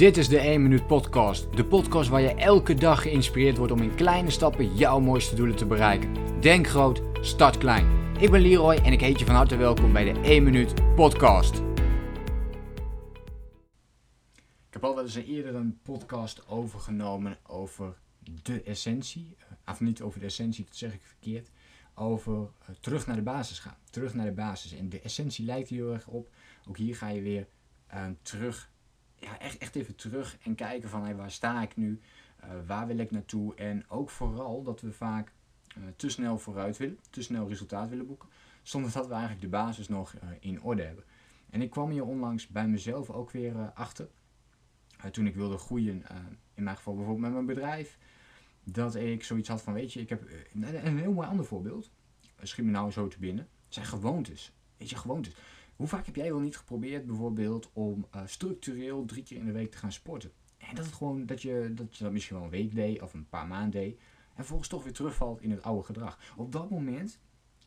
Dit is de 1 Minuut Podcast. De podcast waar je elke dag geïnspireerd wordt om in kleine stappen jouw mooiste doelen te bereiken. Denk groot, start klein. Ik ben Leroy en ik heet je van harte welkom bij de 1 Minuut Podcast. Ik heb al wel eens eerder een podcast overgenomen over de essentie. Eh, of niet over de essentie, dat zeg ik verkeerd. Over uh, terug naar de basis gaan. Terug naar de basis. En de essentie lijkt heel erg op. Ook hier ga je weer uh, terug ja, echt, echt even terug en kijken van hey, waar sta ik nu, uh, waar wil ik naartoe. En ook vooral dat we vaak uh, te snel vooruit willen, te snel resultaat willen boeken, zonder dat we eigenlijk de basis nog uh, in orde hebben. En ik kwam hier onlangs bij mezelf ook weer achter, toen ik wilde groeien, in mijn geval bijvoorbeeld met mijn bedrijf, dat ik zoiets had van, weet je, ik heb een, een heel mooi ander voorbeeld, schiet me nou zo te binnen, zijn gewoontes. Weet je, gewoontes. Hoe vaak heb jij wel niet geprobeerd bijvoorbeeld om uh, structureel drie keer in de week te gaan sporten? En dat, het gewoon, dat, je, dat je dat misschien wel een week deed of een paar maanden deed. En vervolgens toch weer terugvalt in het oude gedrag. Op dat moment,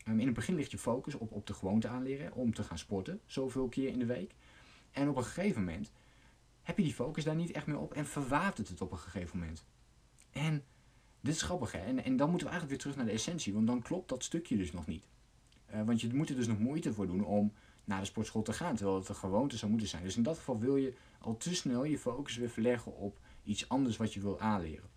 um, in het begin ligt je focus op, op de gewoonte aanleren om te gaan sporten. Zoveel keer in de week. En op een gegeven moment heb je die focus daar niet echt meer op en verwatert het op een gegeven moment. En dit is grappig hè. En, en dan moeten we eigenlijk weer terug naar de essentie. Want dan klopt dat stukje dus nog niet. Uh, want je moet er dus nog moeite voor doen om naar de sportschool te gaan, terwijl het een gewoonte zou moeten zijn. Dus in dat geval wil je al te snel je focus weer verleggen op iets anders wat je wil aanleren.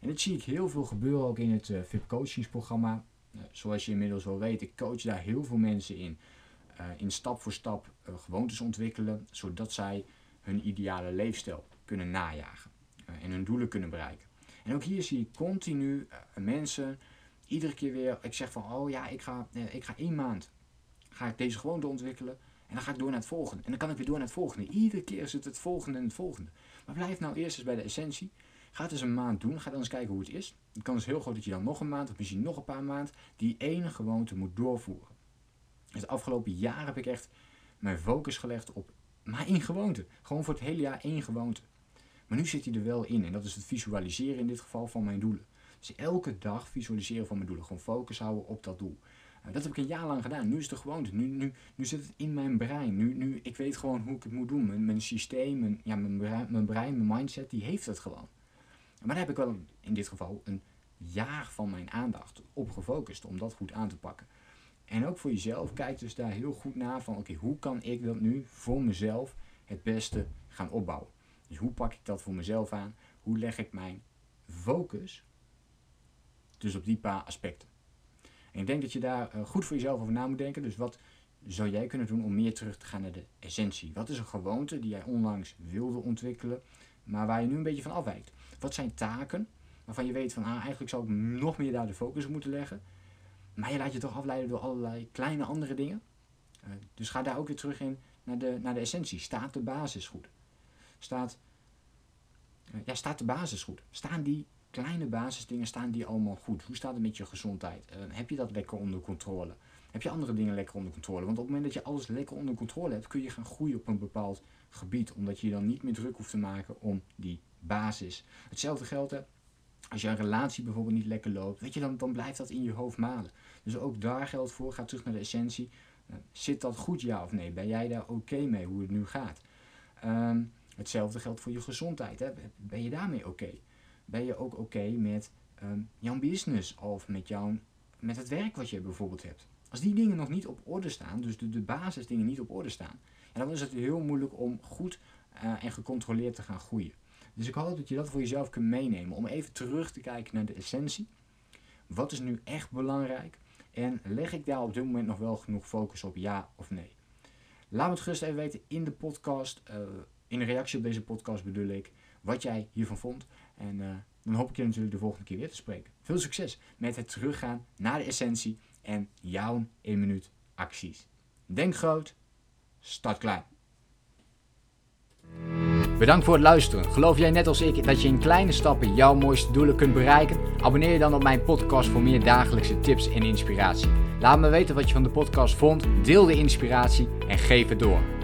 En dat zie ik heel veel gebeuren ook in het uh, VIP coachingsprogramma. Uh, zoals je inmiddels wel weet, ik coach daar heel veel mensen in. Uh, in stap voor stap gewoontes ontwikkelen, zodat zij hun ideale leefstijl kunnen najagen en hun doelen kunnen bereiken. En ook hier zie ik continu mensen iedere keer weer, ik zeg van, oh ja, ik ga, ik ga één maand ga ik deze gewoonte ontwikkelen. En dan ga ik door naar het volgende. En dan kan ik weer door naar het volgende. Iedere keer is het het volgende en het volgende. Maar blijf nou eerst eens bij de essentie. Ga het eens een maand doen. Ga dan eens kijken hoe het is. Het kan dus heel groot dat je dan nog een maand of misschien nog een paar maanden die ene gewoonte moet doorvoeren. De afgelopen jaar heb ik echt mijn focus gelegd op maar één gewoonte. Gewoon voor het hele jaar één gewoonte. Maar nu zit hij er wel in. En dat is het visualiseren in dit geval van mijn doelen. Dus elke dag visualiseren van mijn doelen. Gewoon focus houden op dat doel. Dat heb ik een jaar lang gedaan. Nu is het de gewoonte. Nu, nu, nu zit het in mijn brein. Nu, nu, ik weet gewoon hoe ik het moet doen. Mijn, mijn systeem, mijn, ja, mijn, brein, mijn brein, mijn mindset, die heeft het gewoon. Maar daar heb ik wel in dit geval een jaar van mijn aandacht op gefocust om dat goed aan te pakken. En ook voor jezelf, kijk dus daar heel goed naar van oké, hoe kan ik dat nu voor mezelf het beste gaan opbouwen? Dus hoe pak ik dat voor mezelf aan? Hoe leg ik mijn focus dus op die paar aspecten? Ik denk dat je daar eh, goed voor jezelf over na moet denken. Dus wat zou jij kunnen doen om meer terug te gaan naar de essentie? Wat is een gewoonte die jij onlangs wilde ontwikkelen, maar waar je nu een beetje van afwijkt? Wat zijn taken waarvan je weet van ah, eigenlijk zou ik nog meer daar de focus op moeten leggen, maar je laat je toch afleiden door allerlei kleine andere dingen? Uh, dus ga daar ook weer terug in naar de, naar de essentie. Staat de basis goed? Staat, uh, ja, staat de basis goed? Staan die kleine basisdingen staan die allemaal goed? Hoe staat het met je gezondheid? Uh, heb je dat lekker onder controle? Heb je andere dingen lekker onder controle? Want op het moment dat je alles lekker onder controle hebt, kun je gaan groeien op een bepaald gebied. Omdat je dan niet meer druk hoeft te maken om die basis. Hetzelfde geldt als je een relatie bijvoorbeeld niet lekker loopt. Weet je, dan, dan blijft dat in je hoofd malen. Dus ook daar geldt voor. Ga terug naar de essentie. Uh, zit dat goed ja of nee? Ben jij daar oké mee hoe het nu gaat? Um, hetzelfde geldt voor je gezondheid. Hè? Ben je daarmee oké? Ben je ook oké met um, jouw business of met, jouw, met het werk wat je bijvoorbeeld hebt. Als die dingen nog niet op orde staan, dus de, de basisdingen niet op orde staan, ja, dan is het heel moeilijk om goed uh, en gecontroleerd te gaan groeien. Dus ik hoop dat je dat voor jezelf kunt meenemen om even terug te kijken naar de essentie. Wat is nu echt belangrijk? En leg ik daar op dit moment nog wel genoeg focus op, ja of nee? Laat me het gerust even weten in de podcast, uh, in de reactie op deze podcast bedoel ik, wat jij hiervan vond. En uh, dan hoop ik je natuurlijk de volgende keer weer te spreken. Veel succes met het teruggaan naar de essentie en jouw 1 minuut acties. Denk groot, start klein. Bedankt voor het luisteren. Geloof jij net als ik dat je in kleine stappen jouw mooiste doelen kunt bereiken? Abonneer je dan op mijn podcast voor meer dagelijkse tips en inspiratie. Laat me weten wat je van de podcast vond, deel de inspiratie en geef het door.